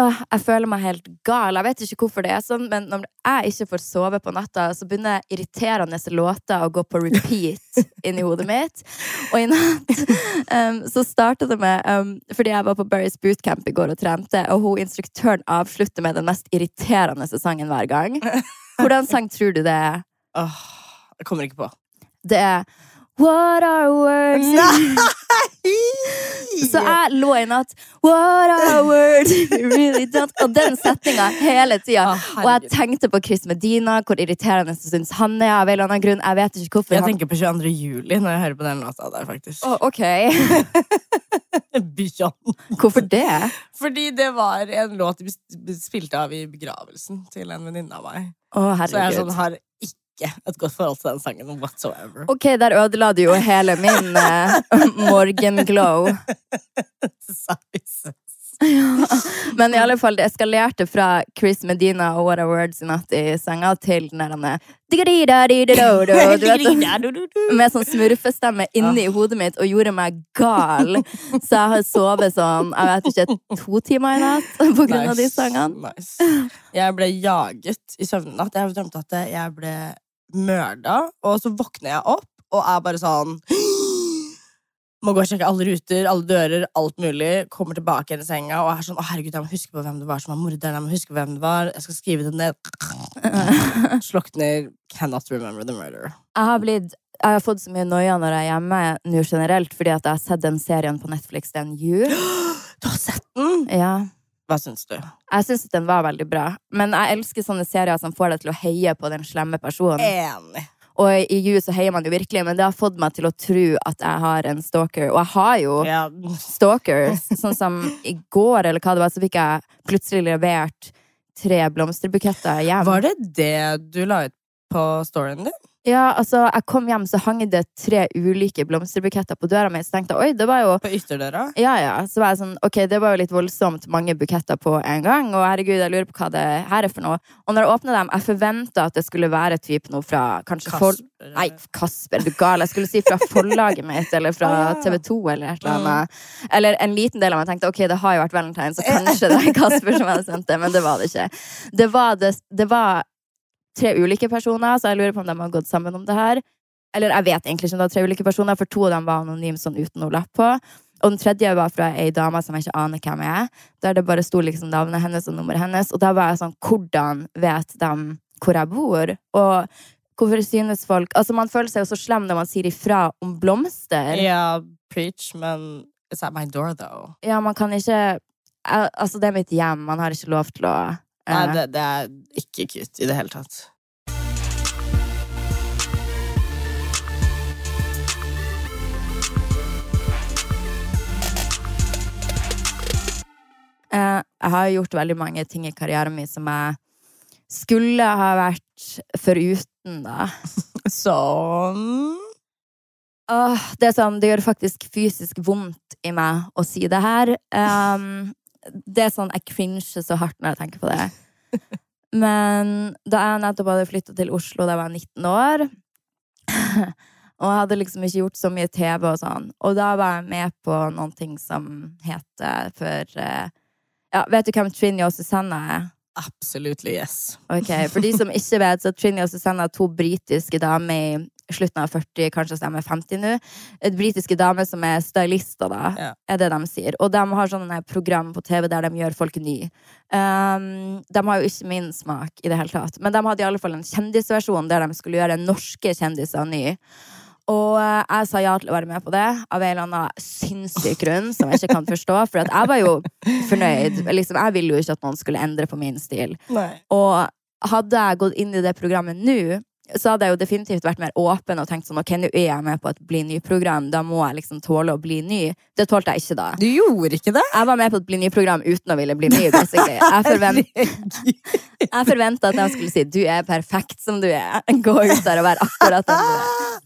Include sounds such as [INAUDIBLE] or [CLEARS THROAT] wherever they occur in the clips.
åh, jeg føler meg helt gal. Jeg vet ikke hvorfor det er sånn, men når jeg ikke får sove på natta, så begynner irriterende låter å gå på repeat [LAUGHS] inni hodet mitt. Og i natt um, så startet det med um, Fordi jeg var på Barry's bootcamp i går og trente, og hun instruktøren avslutter med den mest irriterende sangen hver gang. [LAUGHS] Hvordan sang tror du det er? Åh, jeg kommer ikke på. Det er What are words? Så jeg lå i natt What are words? Really don't Og den setninga hele tida. Og jeg tenkte på Chris Medina, hvor irriterende jeg syns han er. Av en eller annen grunn. Jeg vet ikke hvorfor. Jeg tenker på 22. juli når jeg hører på den låta der, faktisk. Oh, ok. [LAUGHS] Hvorfor det? Fordi det var en låt de spilte av i begravelsen til en venninne av meg. Oh, Så jeg sånn, har ikke et godt forhold til den sangen whatsoever. Ok, der ødela du jo hele min eh, [LAUGHS] morgenglow. [LAUGHS] [LAUGHS] Men i alle fall, det eskalerte fra Chris Medina og What a Words i natt i senga til den der er, du vet, med sånn smurfestemme inni hodet mitt og gjorde meg gal. Så jeg har sovet sånn, jeg vet ikke, to timer i natt på grunn av de sangene. Nice. Jeg ble jaget i søvne i natt. Jeg drømte at jeg ble mørda, og så våkner jeg opp og er bare sånn [GASPS] Må gå og sjekke alle ruter, alle dører, alt mulig. Kommer tilbake igjen i senga og er sånn Å, herregud, jeg må huske på hvem det var som var morderen. Jeg må huske på hvem det var. Jeg skal skrive det ned. [LAUGHS] Slukner. Cannot remember the murder. Jeg har, blitt, jeg har fått så mye noia når jeg er hjemme nå generelt, fordi at jeg har sett den serien på Netflix, den You. [GASPS] Du har sett den? Ja. Hva syns du? Jeg syns den var veldig bra. Men jeg elsker sånne serier som får deg til å heie på den slemme personen. Enig. Og i You så heier man jo virkelig, men det har fått meg til å tro at jeg har en stalker. Og jeg har jo Ja. stalkers. Sånn som i går, eller hva det var, så fikk jeg plutselig levert tre blomsterbuketter hjem. Var det det du la ut på storyen din? Ja, altså, jeg kom hjem, så hang det tre ulike blomsterbuketter på døra mi. Så tenkte jeg oi, det var jo På ytterdøra? Ja, ja. Så var jeg sånn, ok, det var jo litt voldsomt mange buketter på en gang. Og herregud, jeg lurer på hva det her er for noe. Og når jeg åpna dem, jeg forventa at det skulle være typ noe fra kanskje for... Kasper. Nei, Kasper, er du gal? Jeg skulle si fra forlaget mitt, eller fra Ah. TV 2, eller et eller annet. Eller en liten del av meg tenkte ok, det har jo vært Valentine, så [LAUGHS] kanskje det er Kasper som hadde sendt det, men det var det ikke. Det var, det, det var tre ulike personer, så jeg lurer på om de har gått sammen om det her. Eller jeg vet egentlig ikke om det var tre ulike personer, for to av dem var anonyme sånn uten noe lapp på. Og den tredje var fra ei dame som jeg ikke aner hvem jeg er. Der det bare sto liksom navnet hennes og nummeret hennes. Og da var jeg sånn, hvordan vet de hvor jeg bor? Og hvorfor synes folk Altså, man føler seg jo så slem når man sier ifra om blomster. Ja, preach, men it's at my door, though. Ja, man kan ikke Altså, det er mitt hjem. Man har ikke lov til å Nei, det, det er ikke kutt i det hele tatt. eh, Jeg har gjort veldig mange ting i karrieren min som jeg skulle ha vært foruten, da. [LAUGHS] Sånn Åh, det er sånn, det gjør faktisk fysisk vondt i meg å si det her. Um, det er sånn, jeg cringer så hardt når jeg tenker på det. [LAUGHS] Men da jeg nettopp hadde flytta til Oslo da jeg var 19 år, [LAUGHS] og jeg hadde liksom ikke gjort så mye TV og sånn, og da var jeg med på noen ting som heter for eh, Ja, vet du hvem Trini og Susanna er? Absolutely yes. Ok, For de som [LAUGHS] ikke vet, så er Trini og Susanna to britiske damer i slutten av 40, kanskje de er 50 nå. Et britiske damer som er stylister, da, Ja. er det de sier. Og de har sånne program på TV der de gjør folk nye. Um, de har jo ikke min smak i det hele tatt, men de hadde i alle fall en kjendisversjon der de skulle gjøre norske kjendiser nye. Og eh, jeg sa ja til å være med på det av en eller annen sinnssyk grunn som jeg ikke kan forstå. For at jeg var jo fornøyd. Liksom, jeg ville jo ikke at noen skulle endre på min stil. Nei. Og hadde jeg gått inn i det programmet nå, så hadde jeg jo definitivt vært mer åpen og tenkt sånn ok, nå er jeg med på et Bli ny-program, da må jeg liksom tåle å bli ny. Det tålte jeg ikke da. Du gjorde ikke det? Jeg var med på et Bli ny-program uten å ville bli ny, basically. Jeg, [LAUGHS] forvent, jeg forventa at de skulle si 'du er perfekt som du er'. Gå ut der og være akkurat den du er.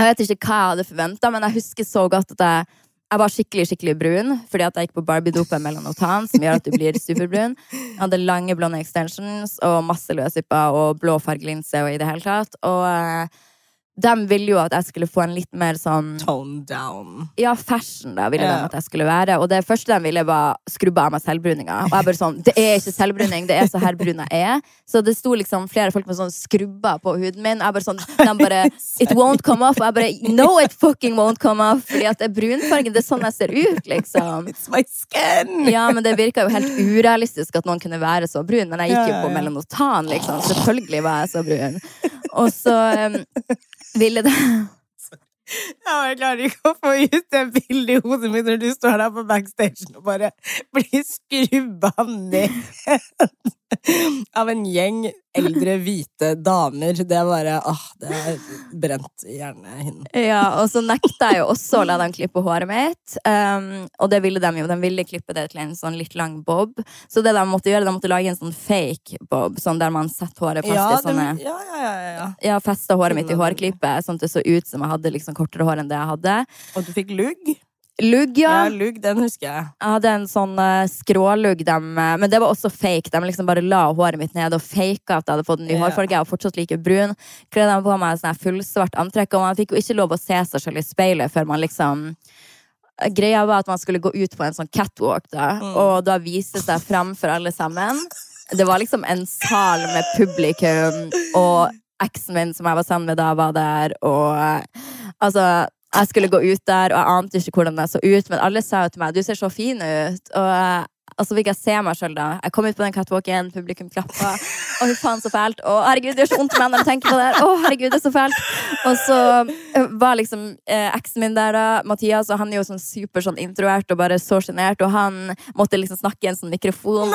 Jeg vet ikke hva jeg hadde forventa, men jeg husker så godt at jeg, jeg var skikkelig skikkelig brun fordi at jeg gikk på Barbie-dopet melanotan, som gjør at du blir superbrun. Jeg hadde lange, blonde extensions og masse løsvipper og blå fargelinse og i det hele tatt. Og eh, de ville jo at jeg skulle få en litt mer sånn Tone down. Ja, fashion da ville yeah. de at jeg skulle være. Og det første de ville, var skrubbe av meg selvbruninga. Og jeg bare sånn, det er ikke selvbruning, det er så her brun jeg er. Så det sto liksom flere folk med sånn skrubber på huden min. Jeg bare sånn, de bare It won't come off. Og jeg bare No, it fucking won't come off. Fordi at det er brunfargen. Det er sånn jeg ser ut, liksom. It's my skin! Ja, men det virka jo helt urealistisk at noen kunne være så brun. Men jeg gikk jo på ja. melanotan, liksom. Selvfølgelig var jeg så brun. Og så um, ville det jeg klarer ikke å få ut det bildet i hodet mitt når du står der på backstage og bare blir skrubba ned [LAUGHS] av en gjeng eldre, hvite damer. Det er bare åh, det er brent i hjernehinnen. Ja, og så nekta jeg jo også å la dem klippe håret mitt. Um, og det ville de jo. De ville klippe det til en sånn litt lang bob. Så det de måtte gjøre, de måtte lage en sånn fake bob, sånn der man setter håret fast Ja, i sånne de, ja, ja, ja, ja. Ja, festa håret mitt i hårklippet, sånn at det så ut som jeg hadde liksom kortere hår enn det jeg hadde. Og du fikk lugg? Lugg, Ja, ja. lugg, den husker jeg. Jeg hadde en sånn uh, skrålugg, dem, eh, men det var også fake. De liksom bare la håret mitt ned og faka at jeg hadde fått en ny yeah. hårfarge. Jeg var fortsatt like brun. Kledde på meg sånn fullsvart antrekk, og man fikk jo ikke lov å se seg selv i speilet før man liksom Greia var at man skulle gå ut på en sånn catwalk, da, Mm. og da vise seg fram for alle sammen. Det var liksom en sal med publikum, og eksen min som jeg var sammen med da, var der, og uh, altså jeg skulle gå ut der, og jeg ante ikke hvordan jeg så ut, men alle sa jo til meg 'du ser så fin ut'. Og, eh, og så fikk jeg se meg sjøl, da. Jeg kom ut på den catwalken, publikum klappa. Å, fy faen, så fælt. Å, herregud, det gjør så vondt i meg når jeg tenker på det. Å, herregud, det er så fælt. Og så eh, var liksom eh, eksen min der, da, Mathias, og han er jo sånn super sånn introvert og bare så sjenert, og han måtte liksom snakke i en sånn mikrofon.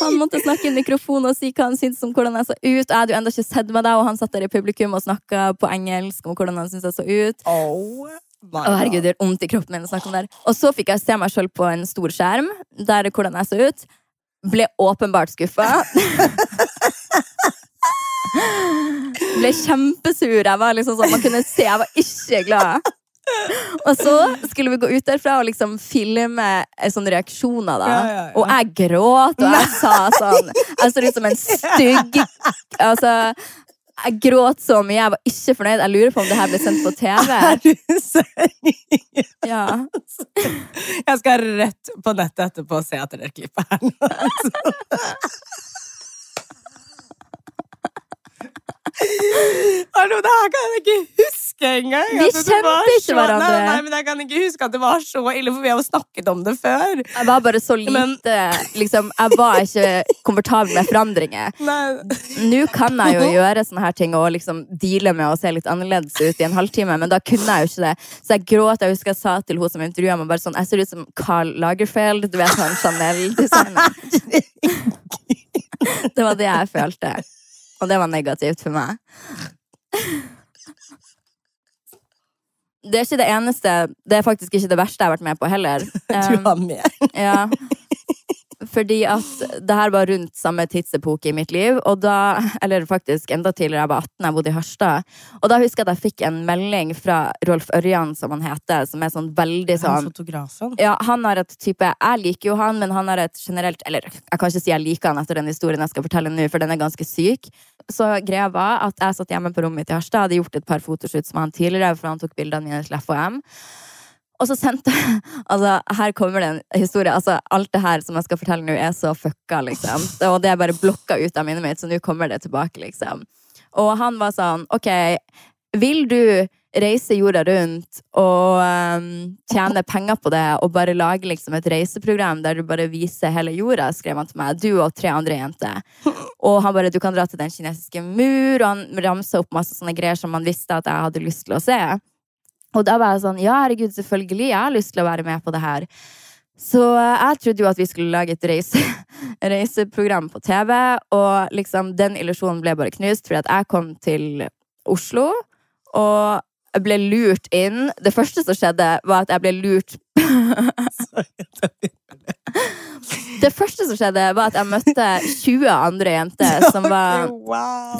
Han måtte snakke i mikrofonen mikrofon og si hva han syntes om hvordan jeg så ut. Jeg hadde jo enda ikke sett meg da, og han satt der i publikum og snakka på engelsk om hvordan han syntes jeg så ut. Oh Å, herregud, det gjør vondt i kroppen min å snakke om det. Og så fikk jeg se meg sjøl på en stor skjerm, der hvordan jeg så ut. Ble åpenbart skuffa. [LAUGHS] Ble kjempesur. Jeg var liksom sånn, Man kunne se jeg var ikke glad. Og så skulle vi gå ut derfra og liksom filme eh, sånne reaksjoner. da Ja, ja, ja. Og jeg gråt, og jeg sa sånn Jeg så ut som en stygg Altså jeg gråt så mye. Jeg var ikke fornøyd. Jeg lurer på om det her ble sendt på TV. Er du seriøs? Ja. Jeg skal rett på nettet etterpå og se etter det klippet her Hallo, det her kan jeg ikke huske engang. Vi altså, kjente ikke hverandre. Nei, nei, men jeg kan ikke huske at det var så ille, for vi har jo snakket om det før. Jeg var bare så lite Men- liksom, Jeg var ikke komfortabel med forandringer. [LAUGHS] Nei. Nå kan jeg jo [LAUGHS] gjøre sånne her ting og liksom deale med å se litt annerledes ut i en halvtime, men da kunne jeg jo ikke det. Så jeg gråt. Jeg husker jeg sa til hun som intervjua meg, bare sånn Jeg ser ut som Carl Lagerfeld, du vet han Chanel-designeren. [LAUGHS] Det var det jeg følte. Og det var negativt for meg. Det er ikke det eneste Det er faktisk ikke det verste jeg har vært med på heller. [LAUGHS] Du Um, har med. ja. [LAUGHS] Fordi at det her var rundt samme tidsepoke i mitt liv. Og da, eller faktisk enda tidligere, jeg var 18, jeg bodde i Harstad. Og da husker jeg at jeg fikk en melding fra Rolf Ørjan, som han heter, som er sånn veldig Han sånn fotografen. ja, han har et type Jeg liker jo han, men han har et generelt Eller jeg kan ikke si jeg liker han etter den historien jeg skal fortelle nå, for den er ganske syk. Så greia var at jeg satt hjemme på rommet mitt i Harstad, hadde gjort et par fotoshoots med han tidligere, for han tok bildene mine til FHM. Og så sendte [LAUGHS] Altså, her kommer det en historie. Altså, alt det her som jeg skal fortelle nå, er så fucka, liksom. Og det er bare blokka ut av minnet mitt, så nå kommer det tilbake, liksom. Og han var sånn, OK, vil du reise jorda rundt og um, tjene penger på det og bare lage liksom et reiseprogram der du bare viser hele jorda, skrev han til meg. Du og tre andre jenter. Og han bare, du kan dra til den kinesiske mur, og han ramsa opp masse sånne greier som han visste at jeg hadde lyst til å se. Og da var jeg sånn, ja herregud, selvfølgelig, jeg har lyst til å være med på det her. Så eh, jeg trodde jo at vi skulle lage et reise, [LAUGHS] reiseprogram på TV, og liksom den illusjonen ble bare knust, fordi at jeg kom til Oslo, og ble lurt inn. Det første som skjedde, var at jeg ble lurt [LAUGHS] Det første som skjedde, var at jeg møtte 20 andre jenter som [LAUGHS] var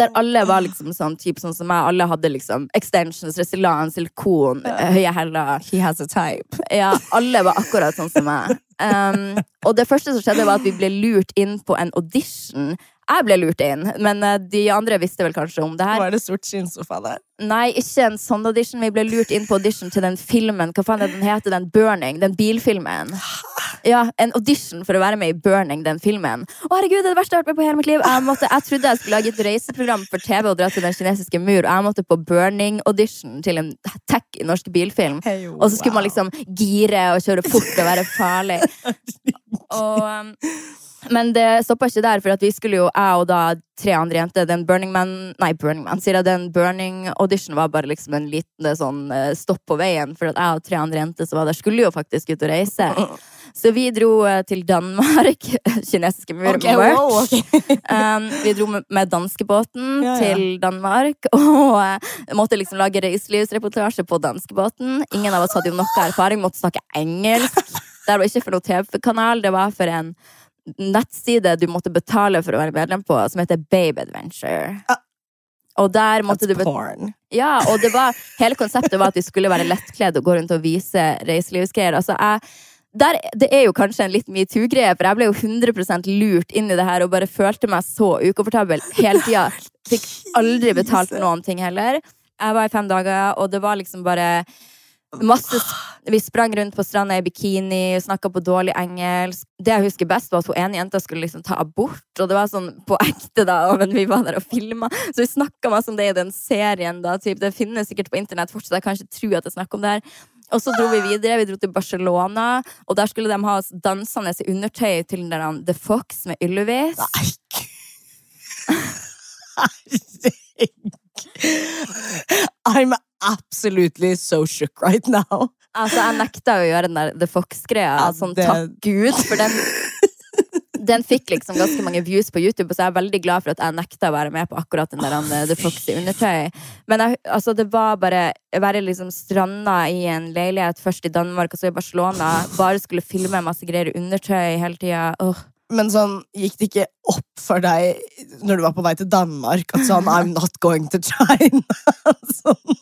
der alle var liksom sånn, type sånn som meg. Alle hadde liksom extensions, Restylane, silikon, høye hæler. He has a type. Ja, alle var akkurat sånn som meg. Um, og det første som skjedde, var at vi ble lurt inn på en audition. Jeg ble lurt inn, men eh, de andre visste vel kanskje om det her. Var det sort skinnsofa der? Nei, ikke en sånn audition. Vi ble lurt inn på audition til den filmen. Hva faen er den heter? Den Burning? Den bilfilmen. Ja, En audition for å være med i Burning, den filmen. Å herregud, det er det verste jeg har vært med på hele mitt liv. Jeg, måtte, jeg trodde jeg skulle lage et reiseprogram for TV og dra til den kinesiske mur, og jeg måtte på Burning-audition til en tech i norsk bilfilm. Hey, Og så skulle man liksom gire og kjøre fort og være farlig. [LAUGHS] Og, um, men det stoppa ikke der, for vi skulle jo, jeg og da tre andre jenter Den Burning Man Nei, Burning Man, sier jeg. Den Burning Audition var bare liksom en liten sånn eh, stopp på veien, for at jeg og tre andre jenter som var der, skulle jo faktisk ut og reise. [LAUGHS] Så vi dro eh, til Danmark. [LAUGHS] Kinesiske mur. okay, wow, okay. [LAUGHS] Um, vi dro med, med danskebåten Ja, ja. til Danmark og uh, måtte liksom lage reiselivsreportasje på danskebåten. Ingen av oss hadde jo noe erfaring, måtte snakke engelsk. Det var ikke for noen TV-kanal, det var for en nettside du måtte betale for å være medlem på, som heter Babe Adventure. Ah. Og der måtte du porn. ja, og det var, [LAUGHS] hele konseptet var at vi skulle være lettkledd og gå rundt og vise reiselivsgreier. Altså, jeg, der, det er jo kanskje en litt metoo-greie, for jeg ble jo 100% lurt inn i det her og bare følte meg så ukomfortabel hele tida. [LAUGHS] Fikk aldri betalt for noen ting heller. Jeg var i fem dager, og det var liksom bare masse Vi sprang rundt på stranda i bikini, snakka på dårlig engelsk. Det jeg husker best, var at hun ene jenta skulle liksom ta abort, og det var sånn på ekte, da, men vi var der og filma. Så vi snakka masse om det i den serien, da. Typ. Det finnes sikkert på internett fortsatt, jeg kan ikke tro at jeg snakker om det her. Og så dro vi videre. Vi dro til Barcelona, og der skulle de ha oss dansende i undertøy til den The Fox med Ylvis. Nei, gud. [LAUGHS] I'm absolutely so shook right now. Altså, jeg nekta å gjøre den der The Fox-greia. Ja, sånn, det- takk Gud, for den den fikk liksom ganske mange views på YouTube, og så er jeg veldig glad for at jeg nekta å være med på akkurat den der oh, The Fox i undertøy. Men jeg, altså, det var bare å være liksom stranda i en leilighet, først i Danmark og så i Barcelona. Bare skulle filme masse greier i undertøy hele tida. Åh. Men sånn, gikk det ikke opp for deg når du var på vei til Danmark, at sånn I'm not going to China? [LAUGHS] sånn.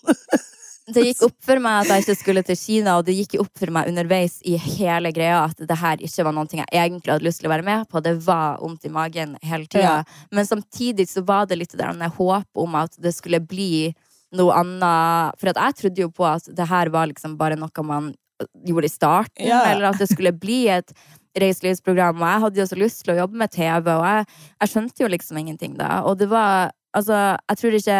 Det gikk opp for meg at jeg ikke skulle til Kina, og det gikk opp for meg underveis i hele greia at det her ikke var noe jeg egentlig hadde lyst til å være med på. Det var vondt i magen hele tida. Ja. Men samtidig så var det litt det der håp om at det skulle bli noe annet. For jeg trodde jo på at det her var liksom bare noe man gjorde i starten, Ja. eller at det skulle bli et reiselivsprogram. Og jeg hadde jo så lyst til å jobbe med TV, og jeg, jeg skjønte jo liksom ingenting da. Og det var Altså, jeg tror ikke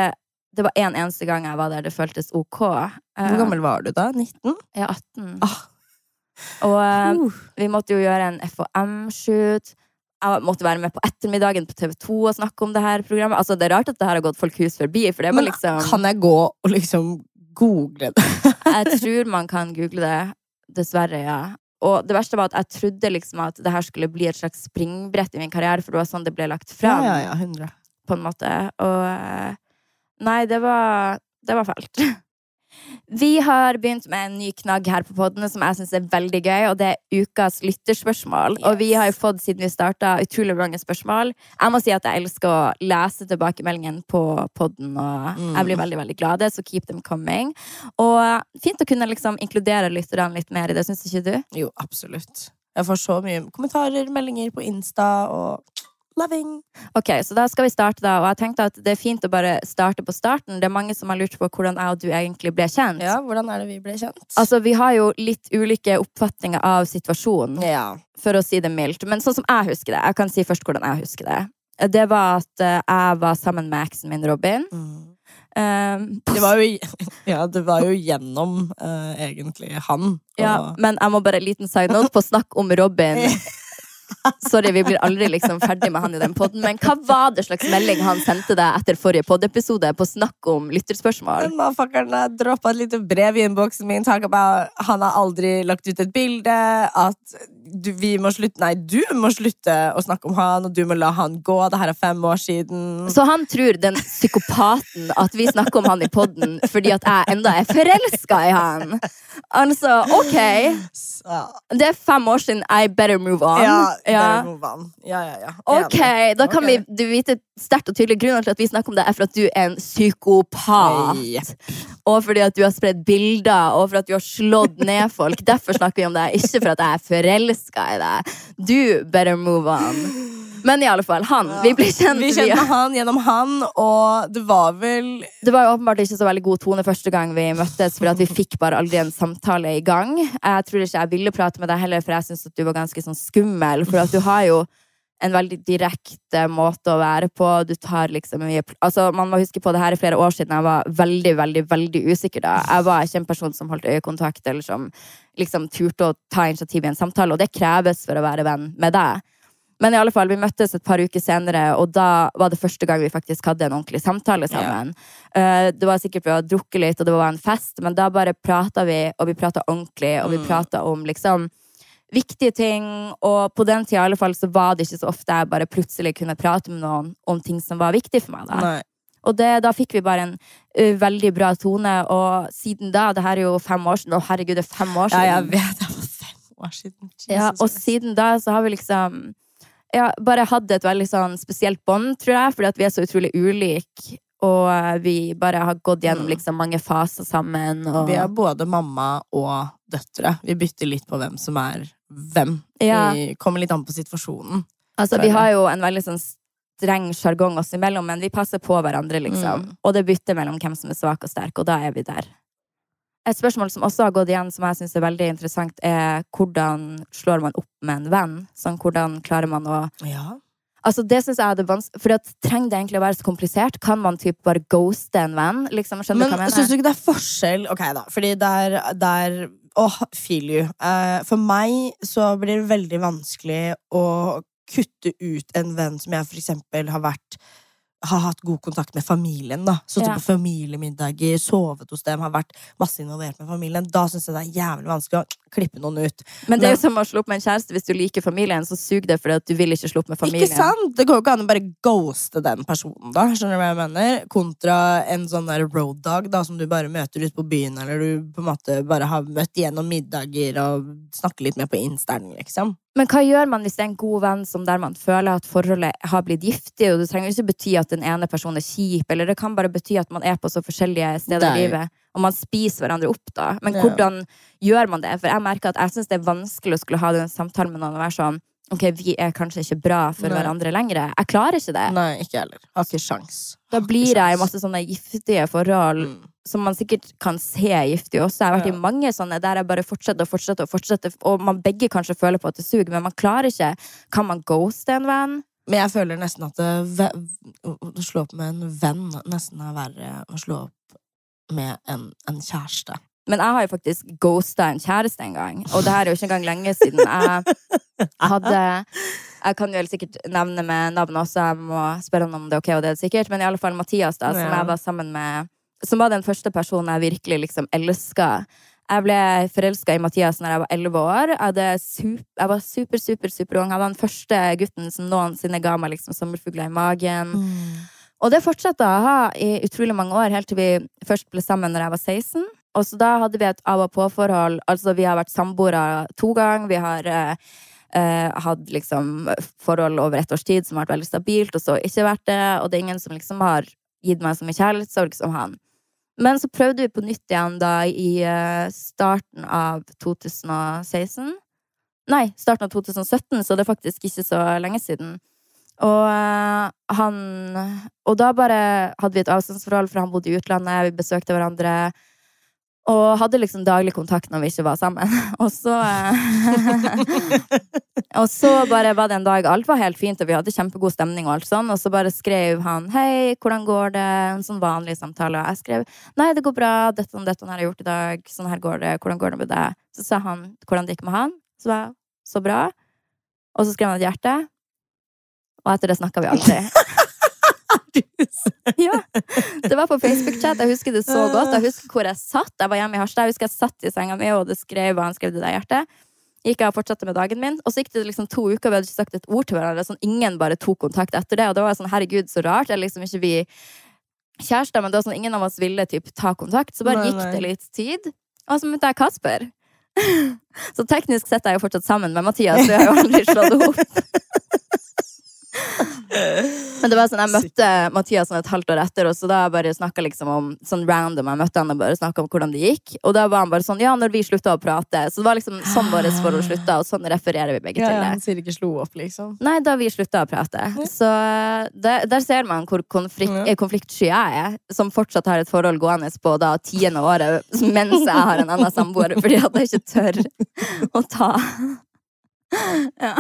det var en eneste gang jeg var der det føltes ok. Eh, Hvor gammel var du da? 19? Jeg er 18. Ah. Og Uh. vi måtte jo gjøre en FHM-shoot. Jeg måtte være med på ettermiddagen på TV2 og snakke om det her programmet. Altså, det er rart at det her har gått folk hus forbi, for det var Men liksom kan jeg gå og liksom google det? Jeg tror man kan google det. Dessverre, ja. Og det verste var at jeg trodde liksom at det her skulle bli et slags springbrett i min karriere, for det var sånn det ble lagt Ja, fram. ja, ja, 100. på en måte. Og eh, Nei, det var, det var fælt. [LAUGHS] Vi har begynt med en ny knagg her på podden som jeg syns er veldig gøy, og det er ukas lytterspørsmål. Og vi har jo fått, siden vi starta, utrolig mange spørsmål. Jeg må si at jeg elsker å lese tilbakemeldingen på podden, og jeg blir veldig veldig glad. Så keep them coming. Og fint å kunne liksom inkludere lytterne litt mer i det, syns ikke du? Jo, absolutt. Jeg får så mye kommentarer, meldinger på Insta og loving. Ok, så da skal vi starte da, og jeg tenkte at det er fint å bare starte på starten. Det er mange som har lurt på hvordan jeg og du egentlig ble kjent. Ja, hvordan er det vi ble kjent? Altså, vi har jo litt ulike oppfatninger av situasjonen, ja. for å si det mildt. Men sånn som jeg husker det, jeg kan si først hvordan jeg husker det. Det var at eh, jeg var sammen med eksen min, Robin. Um, Det var jo, [LAUGHS] ja, det var jo gjennom uh, egentlig han. ja, men jeg må bare en liten side note på snakk om Robin. [LAUGHS] [LAUGHS] Sorry, vi blir aldri liksom ferdig med han i den podden, men hva var det slags melding han sendte deg etter forrige poddepisode på snakk om lytterspørsmål? Motherfuckeren droppa et lite brev i innboksen min. Talk about, han har aldri lagt ut et bilde. At du, vi må slutte Nei, du må slutte å snakke om han, og du må la han gå. Det her er fem år siden. Så han tror, den psykopaten, at vi snakker om han i podden fordi at jeg enda er forelska i han. Altså, OK. Det er fem år siden. I better move on. ja, Ja. on. Ja, ja, ja. Ok, da kan okay. vi du vite sterkt og tydelig Grunnen til at vi snakker om det, er for at du er en psykopat. Jepp. Og fordi at du har spredd bilder, og for at du har slått ned folk. Derfor snakker vi om det, ikke for at jeg er forelska i deg. Du better move on. Men i alle fall, han. Vi ble kjent Vi kjent med han gjennom han, og det var vel Det var jo åpenbart ikke så veldig god tone første gang vi møttes, for vi fikk bare aldri en samtale i gang. Jeg tror ikke jeg ville prate med deg heller, for jeg syns at du var ganske sånn skummel. For at du har jo en veldig direkte måte å være på. Du tar liksom mye Altså, man må huske på det her i flere år siden. Jeg var veldig, veldig veldig usikker da. Jeg var ikke en person som holdt øyekontakt, eller som liksom turte å ta initiativ i en samtale, og det kreves for å være venn med deg. Men i alle fall, vi møttes et par uker senere, og da var det første gang vi faktisk hadde en ordentlig samtale sammen. Yeah. det var sikkert vi hadde drukket litt, og det var en fest, men da bare prata vi, og vi prata ordentlig, og vi Mm. prata om liksom viktige ting. Og på den tida i alle fall så var det ikke så ofte jeg bare plutselig kunne prate med noen om ting som var viktig for meg. da. Nei. Og det, da fikk vi bare en uh, veldig bra tone, og siden da, det her er jo fem år siden, å herregud, det er fem år siden. Ja, jeg vet. Det var fem år siden. Ja, og siden da så har vi liksom ja, bare hadde et veldig sånn spesielt bånd, tror jeg, fordi at vi er så utrolig ulike. Og eh, vi bare har gått gjennom Mm. liksom mange faser sammen. Og, Vi er både mamma og døtre. Vi bytter litt på hvem som er hvem. Ja. Vi kommer litt an på situasjonen. altså, vi har jo en veldig sånn streng sjargong oss imellom, men vi passer på hverandre, liksom. Mm. Og det bytter mellom hvem som er svak og sterk, og da er vi der. Et spørsmål som også har gått igjen, som jeg syns er veldig interessant, er hvordan slår man opp med en venn? Sånn, hvordan klarer man å Ja. Altså, det synes jeg er det vanskelig For at, trenger det egentlig å være så komplisert? Kan man typ bare ghoste en venn? Liksom, skjønner Men syns du ikke det er forskjell Ok, da. Fordi der, der Åh, feel you. Uh, for meg så blir det veldig vanskelig å kutte ut en venn som jeg for eksempel har vært har hatt god kontakt med familien. da Sittet Ja. på familiemiddager, sovet hos dem, har vært masse involvert med familien. Da syns jeg det er jævlig vanskelig å klippe noen ut. Men det er jo som å slå opp med en kjæreste. Hvis du liker familien, så sug det fordi at du vil ikke slå opp med familien. Ikke sant? Det går jo ikke an å bare ghoste den personen, da. Skjønner du hva jeg mener? Kontra en sånn der road dog da, som du bare møter ute på byen, eller du på en måte bare har møtt gjennom middager og snakker litt med på Instaen, liksom. Men hva gjør man hvis det er en god venn som der man føler at forholdet har blitt giftig? Og det trenger ikke bety at den ene personen er kjip, eller det kan bare bety at man er på så forskjellige steder Nei. i livet. Og man spiser hverandre opp, da. Men Ja. hvordan gjør man det? For jeg merker at jeg syns det er vanskelig å skulle ha den samtalen med noen og være sånn Ok, vi er kanskje ikke bra for Nei. hverandre lenger. Jeg klarer ikke det. Nei, ikke heller. Har ikke sjans. Da blir jeg i masse sånne giftige forhold Mm. som man sikkert kan se giftig også. Jeg har vært Ja. i mange sånne der jeg bare fortsetter og fortsetter, og fortsetter og man begge kanskje føler på at det suger, men man klarer ikke. Kan man ghoste en venn? Men jeg føler nesten at det, å slå opp med en venn nesten er verre å slå opp med en, en kjæreste. Men jeg har jo faktisk ghosta en kjæreste en gang, og det her er jo ikke engang lenge siden. Jeg [LAUGHS] hadde Jeg kan jo helt sikkert nevne med navnet også, jeg må spørre han om det er ok, og det er det sikkert, men i alle fall Mathias, da, som jeg var sammen med Som var den første personen jeg virkelig liksom elska. Jeg ble forelska i Mathias når jeg var elleve år. Jeg, hadde sup jeg var super, super, super ung. Jeg var den første gutten som noensinne ga meg liksom sommerfugler i magen. Og det fortsatte å ha i utrolig mange år, helt til vi først ble sammen når jeg var 16. Og så da hadde vi et av og på-forhold. Altså, vi har vært samboere to ganger. Vi har eh, eh, hatt liksom forhold over et års tid som har vært veldig stabilt, og så ikke vært det. Og det er ingen som liksom har gitt meg så mye kjærlighetssorg som han. Men så prøvde vi på nytt igjen da i eh, starten av 2016. Nei, starten av 2017, så det er faktisk ikke så lenge siden. Og eh, han Og da bare hadde vi et avstandsforhold, for han bodde i utlandet, vi besøkte hverandre. Og hadde liksom daglig kontakt når vi ikke var sammen. [LAUGHS] Og så eh, [LAUGHS] Og så bare var det en dag alt var helt fint, og vi hadde kjempegod stemning, og alt sånn, og så bare skrev han 'Hei, hvordan går det?' En sånn vanlig samtale. Og jeg skrev 'Nei, det går bra. Dette og dette har jeg gjort i dag. Sånn her går det. Hvordan går det med deg?' Så sa han hvordan det gikk med han. Så var jeg 'Så bra'. Og så skrev han et hjerte. Og etter det snakka vi aldri. ja. Det var på Facebook-chat. Jeg husker det så godt. Jeg husker hvor jeg satt. Jeg var hjemme i Harstad. Jeg husker jeg satt i senga mi, og det skrev, og han skrev det der hjertet. Gikk jeg og fortsatte med dagen min. Og så gikk det liksom to uker, vi hadde ikke sagt et ord til hverandre. Sånn, ingen bare tok kontakt etter det. Og det var sånn, herregud, så rart. Det er liksom ikke vi kjærester, men det var sånn, ingen av oss ville typ, ta kontakt. Så bare Nei, gikk nei. det litt tid. Og så møtte jeg Kasper. [LAUGHS] Så teknisk sett er jeg jo fortsatt sammen med Mathias, så jeg har jo aldri slått opp. [LAUGHS] Men det var sånn, Jeg møtte Mathias sånn et halvt år etter, og så da bare snakka liksom om sånn random. Jeg møtte han og bare snakka om hvordan det gikk. Og da var han bare sånn Ja, når vi slutta å prate. Så det var liksom sånn vårt forhold slutta, og sånn refererer vi begge Ja, til ja, det. han sier ikke slo opp, liksom. Nei, da vi slutta å prate. Så der, der ser man hvor konflikt, eh, konfliktsky jeg er. Som fortsatt har et forhold gående på da tiende året mens jeg har en annen samboer, fordi at jeg ikke tør å ta. [LAUGHS] Ja.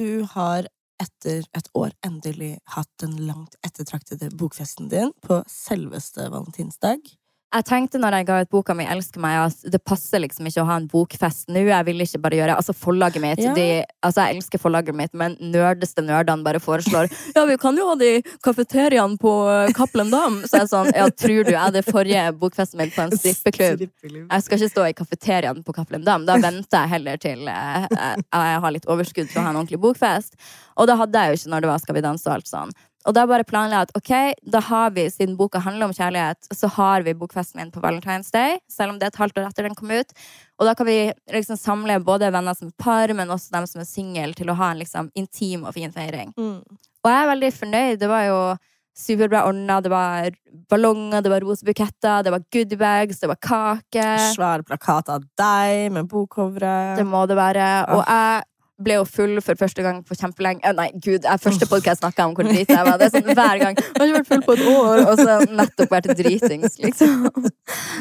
Du har etter et år endelig hatt den langt ettertraktede bokfesten din på selveste valentinsdag. Jeg tenkte når jeg ga ut boka mi 'Elsker meg', at det passer liksom ikke å ha en bokfest nå. Jeg vil ikke bare gjøre Altså, forlaget mitt Ja. de, Altså, jeg elsker forlaget mitt, men nerdeste nerdene bare foreslår [LAUGHS] Ja, vi kan jo ha det i kafeteriaen på eh, Cappelen Dam. Så jeg er sånn Ja, tror du jeg hadde forrige bokfesten min på en [LAUGHS] strippeklubb? Jeg skal ikke stå i kafeteriaen på Cappelen Dam. Da venter jeg heller til eh, jeg jeg har litt overskudd til å ha en ordentlig bokfest. Og det hadde jeg jo ikke når det var Skal vi danse og alt sånn. Og da bare planla jeg at ok, da har vi, siden boka handler om kjærlighet, så har vi bokfesten min på Valentine's Day, selv om det er et halvt år etter den kom ut. Og da kan vi liksom samle både venner som er par, men også dem som er single, til å ha en liksom intim og fin feiring. Mm. Og jeg er veldig fornøyd. Det var jo superbra ordna. Det var ballonger, det var rosebuketter, det var goodiebags, det var kake. Svær plakat av deg med bokcoveret. Det må det være. Og jeg ble jo full for første gang på kjempelenge. Eh, Nei, gud, jeg første podkast snakka om hvor drita jeg var. Det er sånn hver gang. Jeg har ikke vært full på et år, og så nettopp vært dritings, liksom.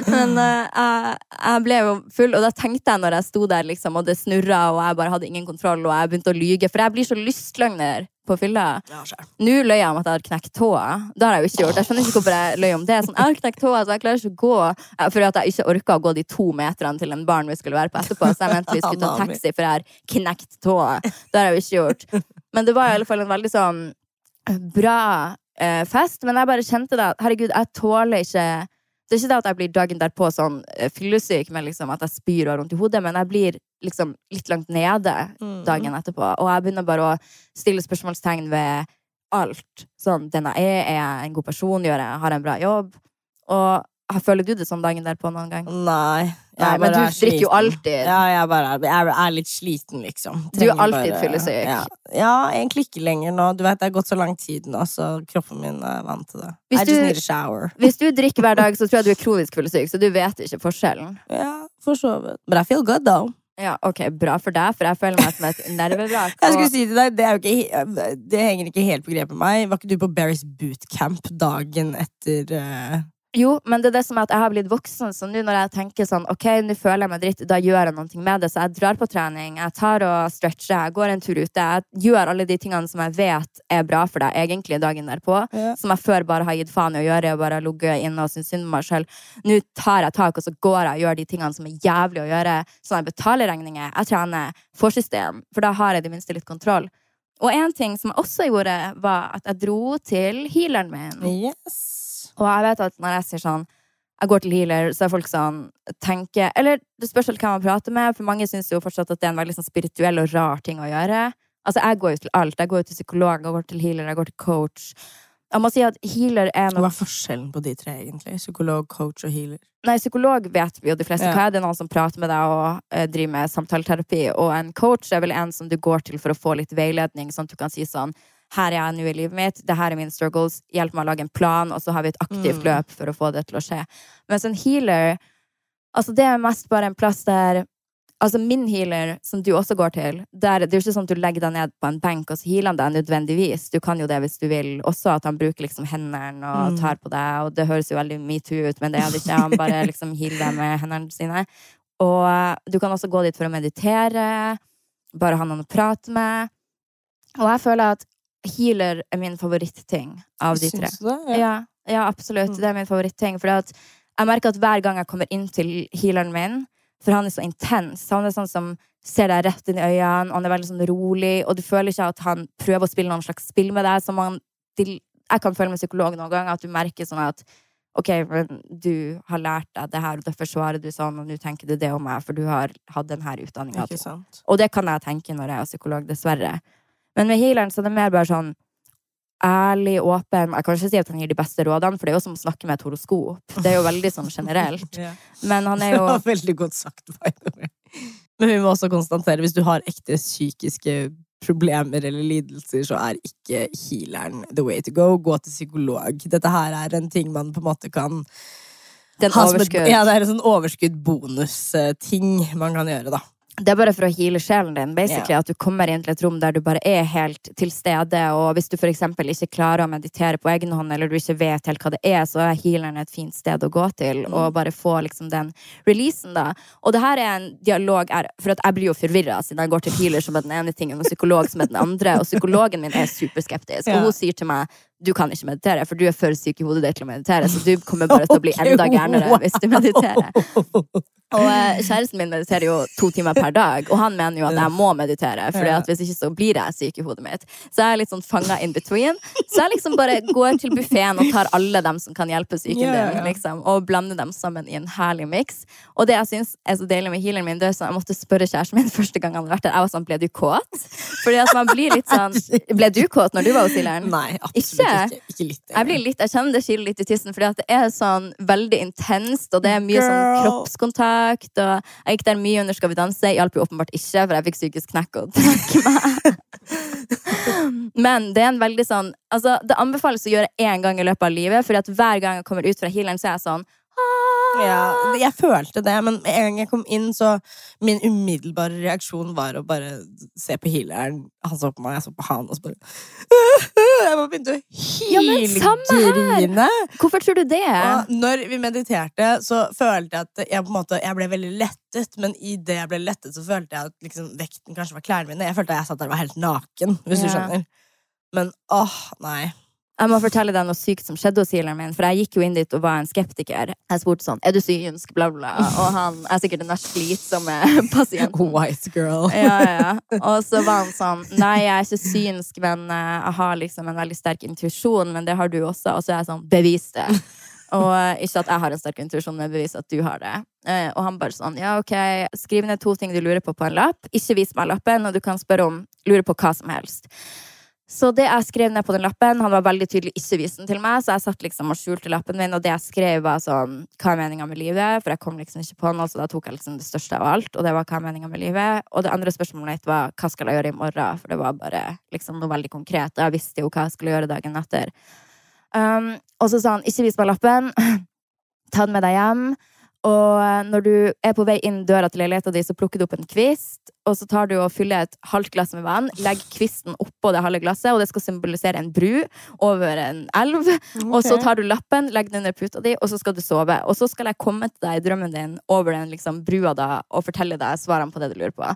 Men uh, jeg, ble jo full, og da tenkte jeg når jeg sto der, liksom, og det snurra, og jeg bare hadde ingen kontroll, og jeg begynte å lyge, for jeg blir så lystløgner på fylla. Ja. Nå løy jeg om at jeg hadde knekt tåa. Det har jeg jo ikke gjort. Jeg skjønner ikke hvorfor jeg løy om det. Sånn, jeg har knekt tåa, så jeg klarer ikke å gå. Eh, Fordi at jeg ikke orka å gå de to meterne til en barn vi skulle være på etterpå. Så jeg mente vi skulle ta [LAUGHS] taxi, for jeg har knekt tåa. Det har jeg jo ikke gjort. Men det var i alle fall en veldig sånn bra eh, fest. Men jeg bare kjente det at herregud, jeg tåler ikke det er ikke det at jeg blir dagen derpå sånn eh, fyllesyk, med liksom at jeg spyr og har vondt i hodet, men jeg blir liksom litt langt nede Mm. dagen etterpå. Og jeg begynner bare å stille spørsmålstegn ved alt. Sånn, den jeg er, er jeg en god person, gjør jeg, har jeg en bra jobb? Og føler du det sånn dagen derpå noen gang? Nei. Nei, men du er drikker jo alltid. Ja, jeg, bare, jeg er litt sliten, liksom. Du er alltid bare- fyllesyk. Ja. ja, egentlig ikke lenger nå. Du vet, Det har gått så lang tid nå, så kroppen min er vant til det. Hvis I just du- need a shower. Hvis du drikker hver dag, så tror jeg du er kronisk fyllesyk, så du vet ikke forskjellen. Ja, for så vidt. But I feel good, though. Ja, ok, Bra for deg, for jeg føler meg som et nervevrak. [LAUGHS] Jeg skulle og- si til deg, Det, ikke, det henger ikke helt på grep med meg. Var ikke du på Barry's bootcamp dagen etter eh, Jo, men det er det som er at jeg har blitt voksen, så nå når jeg tenker sånn Ok, nå føler jeg meg dritt, da gjør jeg noe med det. Så jeg drar på trening, jeg tar og stretcher, jeg går en tur ute. Jeg gjør alle de tingene som jeg vet er bra for deg egentlig dagen derpå. Ja. Som jeg før bare har gitt faen i å gjøre, og bare ligget inne og syntes synd på meg sjøl. Nå tar jeg tak, og så går jeg og gjør de tingene som er jævlig å gjøre. Sånn at jeg betaler regninger, jeg trener, får system, for da har jeg i det minste litt kontroll. Og en ting som jeg også gjorde, var at jeg dro til healeren min. Yes. Og jeg vet at når jeg sier sånn jeg går til healer, så er folk sånn tenker, Eller det spørs hvem man prater med, for mange syns jo fortsatt at det er en veldig sånn spirituell og rar ting å gjøre. Altså, jeg går jo til alt. Jeg går jo til psykolog, jeg går til healer, jeg går til coach. Jeg må si at healer er Hva er forskjellen på de tre, egentlig? Psykolog, coach og healer? Nei, psykolog vet vi jo de fleste Ja. hva er. Det er noen som prater med deg og eh, driver med samtaleterapi. Og en coach er vel en som du går til for å få litt veiledning, sånn at du kan si sånn her er jeg nå i livet mitt, det her er mine struggles, hjelp meg å lage en plan, og så har vi et aktivt Mm. løp for å få det til å skje. Mens en healer, altså det er mest bare en plass der Altså min healer, som du også går til, der, det er jo ikke sånn at du legger deg ned på en benk og så healer han deg nødvendigvis. Du kan jo det hvis du vil. Også at han bruker liksom hendene og Mm. tar på deg, og det høres jo veldig metoo ut, men det er det ikke. Han bare liksom healer deg med hendene sine. Og du kan også gå dit for å meditere, bare ha noen å prate med. Og jeg føler at healer er min favoritting av de tre. Syns du det? Ja, ja absolutt. Mm. Det er min favoritting. For jeg merker at hver gang jeg kommer inn til healeren min, for han er så intens Han er sånn som ser deg rett inn i øynene, han er veldig sånn rolig, og du føler ikke at han prøver å spille noen slags spill med deg. Som han, jeg kan føle med psykolog noen ganger, at du merker sånn at OK, du har lært deg det her, og derfor svarer du sånn, og nå tenker du det om meg, for du har hatt denne utdanninga. Og det kan jeg tenke når jeg er psykolog, dessverre. Men med healeren så er det mer bare sånn ærlig, åpen. Jeg kan ikke si at han gir de beste rådene, for det er jo som å snakke med et horoskop. Det er jo veldig sånn generelt. [LAUGHS] Men han er Det var veldig godt sagt. by the way. Men vi må også konstatere, hvis du har ekte psykiske problemer eller lidelser, så er ikke healeren the way to go. Gå til psykolog. Dette her er en ting man på en måte kan Det er en overskudd. Ja, det er en sånn overskudd-bonus-ting man kan gjøre, da. Det er bare for å heale sjelen din. basically, At du kommer inn til et rom der du bare er helt til stede. Og hvis du eksempel ikke klarer å meditere på egen hånd, eller du ikke vet helt hva det er, så er healeren et fint sted å gå til. Mm. Og bare få liksom den releasen, da. Og det her er en dialog For jeg blir jo forvirra siden jeg går til healer som er den ene tingen, og psykolog som er den andre. Og psykologen min er superskeptisk. Og [LAUGHS] hun sier til meg du kan ikke meditere, for du er for syk i hodet ditt til å meditere. Så du kommer bare til å bli [LAUGHS] enda gærnere hvis du mediterer. [LAUGHS] Og eh, kjæresten min mediterer jo to timer per dag, og han mener jo at jeg må meditere. Fordi at hvis ikke så blir jeg syk i hodet mitt. Så jeg er litt sånn fanga in between. Så jeg liksom bare går til buffeen og tar alle dem som kan hjelpe psyken din, liksom, og blander dem sammen i en herlig miks. Og det jeg syns er så deilig med healeren min, det er sånn, jeg måtte spørre kjæresten min [LAUGHS] første gang han hadde vært der. Jeg var sånn, ble du kåt? Fordi at man blir litt sånn Ble du kåt når du var hos healeren? Nei, absolutt Ikke? Ikke. Ikke litt. Jeg, blir litt, jeg kjenner det kiler litt i tissen, fordi det er sånn veldig intenst, og det er mye sånn kroppskontakt. Og jeg gikk der mye under Skal vi danse. Hjalp jo åpenbart ikke, for jeg fikk psykisk knekk og trakk meg. [LAUGHS] Men det er en veldig sånn Altså, det anbefales å gjøre én gang i løpet av livet, Fordi at hver gang jeg kommer ut fra healeren, så er jeg sånn Ja, jeg følte det, men en gang jeg kom inn, så min umiddelbare reaksjon var å bare se på healeren. Han så på meg, jeg så på han, og så bare [LAUGHS] Jeg bare begynte å Ja, hylgrine. Hvorfor tror du det? Og når vi mediterte, så følte jeg at jeg, på en måte, jeg ble veldig lettet. Men i det jeg ble lettet, så følte jeg at liksom, vekten kanskje var klærne mine. Jeg følte at jeg satt der og var helt naken, hvis du skjønner. Men åh, nei. Jeg må fortelle deg noe sykt som skjedde hos healeren min. For jeg gikk jo inn dit og var en skeptiker. Jeg spurte sånn Er du synsk? Bla, bla. Og han er sikkert den mest slitsomme [LAUGHS] pasienten. [LAUGHS] White girl. [LAUGHS] Ja, ja. Og så var han sånn Nei, jeg er ikke synsk, men eh, jeg har liksom en veldig sterk intuisjon. Men det har du også. Og så er jeg sånn Bevis det. Og eh, ikke at jeg har en sterk intuisjon, men bevis at du har det. Eh, Og han bare sånn Ja, ok, skriv ned to ting du lurer på på en lapp. Ikke vis meg lappen, og du kan spørre om Lurer på hva som helst. Så det jeg skrev ned på den lappen, han var veldig tydelig ikke vist til meg, så jeg satt liksom og skjulte lappen min, og det jeg skrev var sånn Hva er meninga med livet? For jeg kom liksom ikke på noe, så da tok jeg liksom det største av alt, og det var hva er meninga med livet? Og det andre spørsmålet mitt var hva skal jeg gjøre i morgen? For det var bare liksom noe veldig konkret, og jeg visste jo hva jeg skulle gjøre dagen etter. Um, og så sa han ikke vis meg lappen, [CLEARS THROAT] ta den med deg hjem. Og når du er på vei inn døra til leiligheta di, så plukker du opp en kvist, og så tar du og fyller et halvt glass med vann, legger kvisten oppå det halve glasset, og det skal symbolisere en bru over en elv. Og så tar du lappen, legger den under puta di, og så skal du sove. Og så skal jeg komme til deg i drømmen din over den liksom, brua da, og fortelle deg svarene på det du lurer på.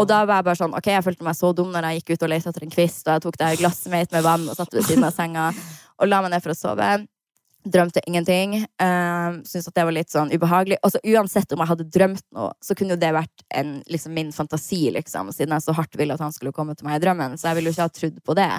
Og da var jeg bare sånn, ok, jeg følte meg så dum når jeg gikk ut og lette etter en kvist, og jeg tok det her glasset mitt med vann og satte ved siden av senga, og la meg ned for å sove. Drømte ingenting. Uh, Syntes at det var litt sånn ubehagelig. Og så uansett om jeg hadde drømt noe, så kunne jo det vært en, liksom, min fantasi, liksom, siden jeg så hardt ville at han skulle komme til meg i drømmen. Så jeg ville jo ikke ha trodd på det.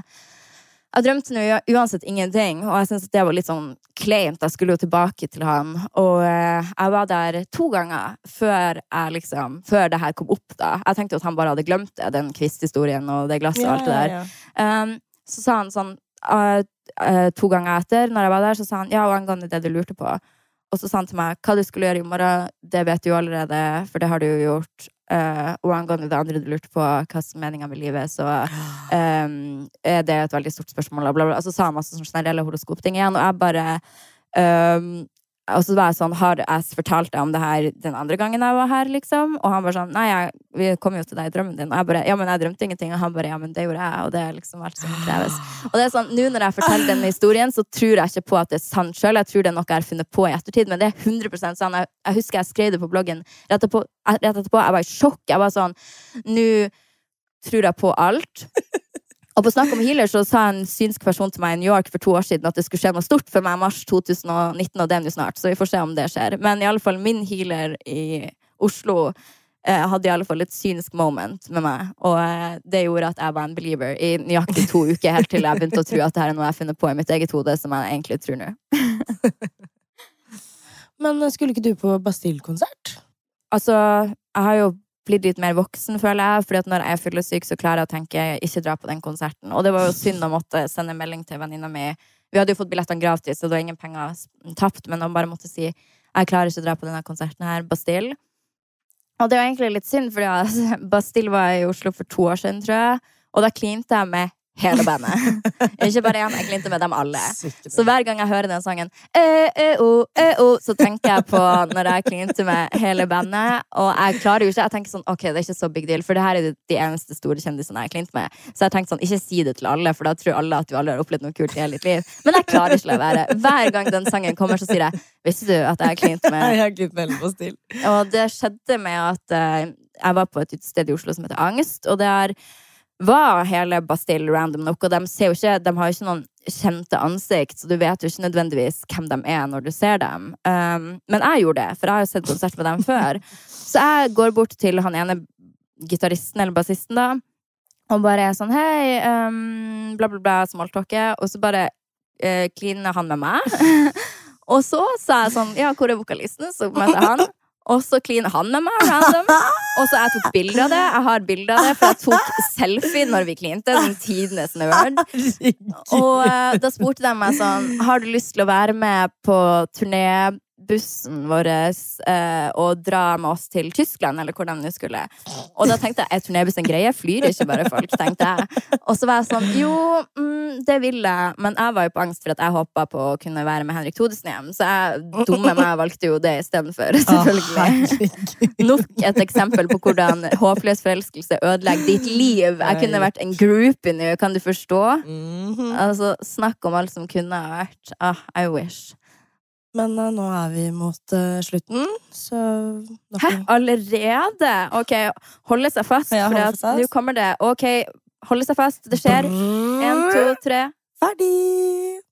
Jeg drømte nå uansett ingenting, og jeg syntes at det var litt sånn kleint. Jeg skulle jo tilbake til han, og eh, jeg var der to ganger før jeg liksom Før det her kom opp, da. Jeg tenkte jo at han bare hadde glemt det, den kvisthistorien og det glasset og alt det der. Um, så sa han sånn uh, uh, To ganger etter, når jeg var der, så sa han ja, og angående det du lurte på. Og så sa han til meg hva du skulle gjøre i morgen, det vet du jo allerede, for det har du jo gjort. Uh, og angående det andre du lurte på, hva som er meninga med livet, så um, er det et veldig stort spørsmål. Og så sa han masse sånn generelle horoskopting igjen, og jeg bare um, og så var jeg sånn, har jeg fortalt deg om det her den andre gangen jeg var her, liksom? Og han bare sånn, nei, jeg, vi kom jo til deg i drømmen din. Og jeg bare, ja, men jeg drømte ingenting. Og han bare, ja, men det gjorde jeg. Og det er liksom alt som kreves. [GASPS] Og det er sånn, nå når jeg forteller denne historien, så tror jeg ikke på at det er sant sjøl. Jeg tror det er noe jeg har funnet på i ettertid, men det er 100 sant. Jeg, jeg husker jeg skrev det på bloggen rett etterpå. Rett etterpå jeg var i sjokk. Jeg var sånn, nå tror jeg på alt. [LAUGHS] Og på Snakk om healer så sa en synsk person til meg i New York for to år siden at det skulle skje noe stort for meg i mars 2019, og det er nå snart. Så vi får se om det skjer. Men i alle fall min healer i Oslo eh, hadde i alle fall et synsk moment med meg. Og eh, det gjorde at jeg var en believer i nøyaktig to uker, helt til jeg begynte å tro at det her er noe jeg har funnet på i mitt eget hode, som jeg egentlig tror nå. [LAUGHS] Men eh, skulle ikke du på Bastille-konsert? Altså, jeg har jo blitt litt mer voksen, føler jeg. fordi at når jeg er fyllesyk, så klarer jeg å tenke ikke dra på den konserten. Og det var jo synd å måtte sende melding til venninna mi. Vi hadde jo fått billettene gratis, så det var ingen penger tapt, men å bare måtte si jeg klarer ikke å dra på denne konserten her, Bastille. Og det var egentlig litt synd, for [LAUGHS] Bastille var i Oslo for to år siden, tror jeg. Og da klinte jeg med hele bandet. [LAUGHS] Ikke bare én, jeg klinte med dem alle. Så hver gang jeg hører den sangen, ø, ø, o, ø, o, så tenker jeg på når jeg klinte med hele bandet. Og jeg klarer jo ikke Jeg tenker sånn, ok, det er ikke så big deal, for det her er de- eneste store kjendisene jeg har klint med. Så jeg tenkte sånn, ikke si det til alle, for da tror alle at du aldri har opplevd noe kult i hele ditt liv. Men jeg klarer ikke å la være. Hver gang den sangen kommer, så sier jeg Visste du at jeg har klint med [LAUGHS] Jeg har klint med på stil. og det skjedde med at eh, jeg var på et utested i Oslo som heter Angst, og der var hele Bastille random nok, og de, ikke, de har ikke noen kjente ansikt, så du vet jo ikke nødvendigvis hvem de er når du ser dem. Um, men jeg gjorde det, for jeg har jo sett konsert med dem [LAUGHS] før. Så jeg går bort til han ene gitaristen eller bassisten, da, og bare er sånn Hei, um, bla, bla, bla, smalltalke, Og så bare uh, han med meg. [LAUGHS] og så sa jeg sånn Ja, hvor er vokalisten? Så møter jeg han. Og så kliner han med meg random. Og så jeg tok bilde av det. Jeg har bilde av det, for jeg tok selfie når vi klinte. Den tidenes nerd. Og uh, da spurte de meg sånn Har du lyst til å være med på turnébussen vår eh, og dra med oss til Tyskland, eller hvor de nå skulle? Og da tenkte jeg er turnébuss en greie? Flyr ikke bare folk? tenkte jeg. Og så var jeg sånn Jo, mm, det vil jeg. Men jeg var jo på angst for at jeg håpa på å kunne være med Henrik Thodesen hjem, så jeg dumme meg valgte jo det istedenfor. Selvfølgelig. [LAUGHS] Nok et eksempel på hvordan håpløs forelskelse ødelegger ditt liv. Jeg kunne vært en groupie nå, kan du forstå? Mhm. Altså, Snakk om alt som kunne ha vært. Ah, I wish. Men uh, nå er vi mot uh, slutten, så da Hæ? Allerede? Ok, holde seg fast. Ja, for nå kommer det. Ok, holde seg fast. Det skjer. En, to, tre. Ferdig!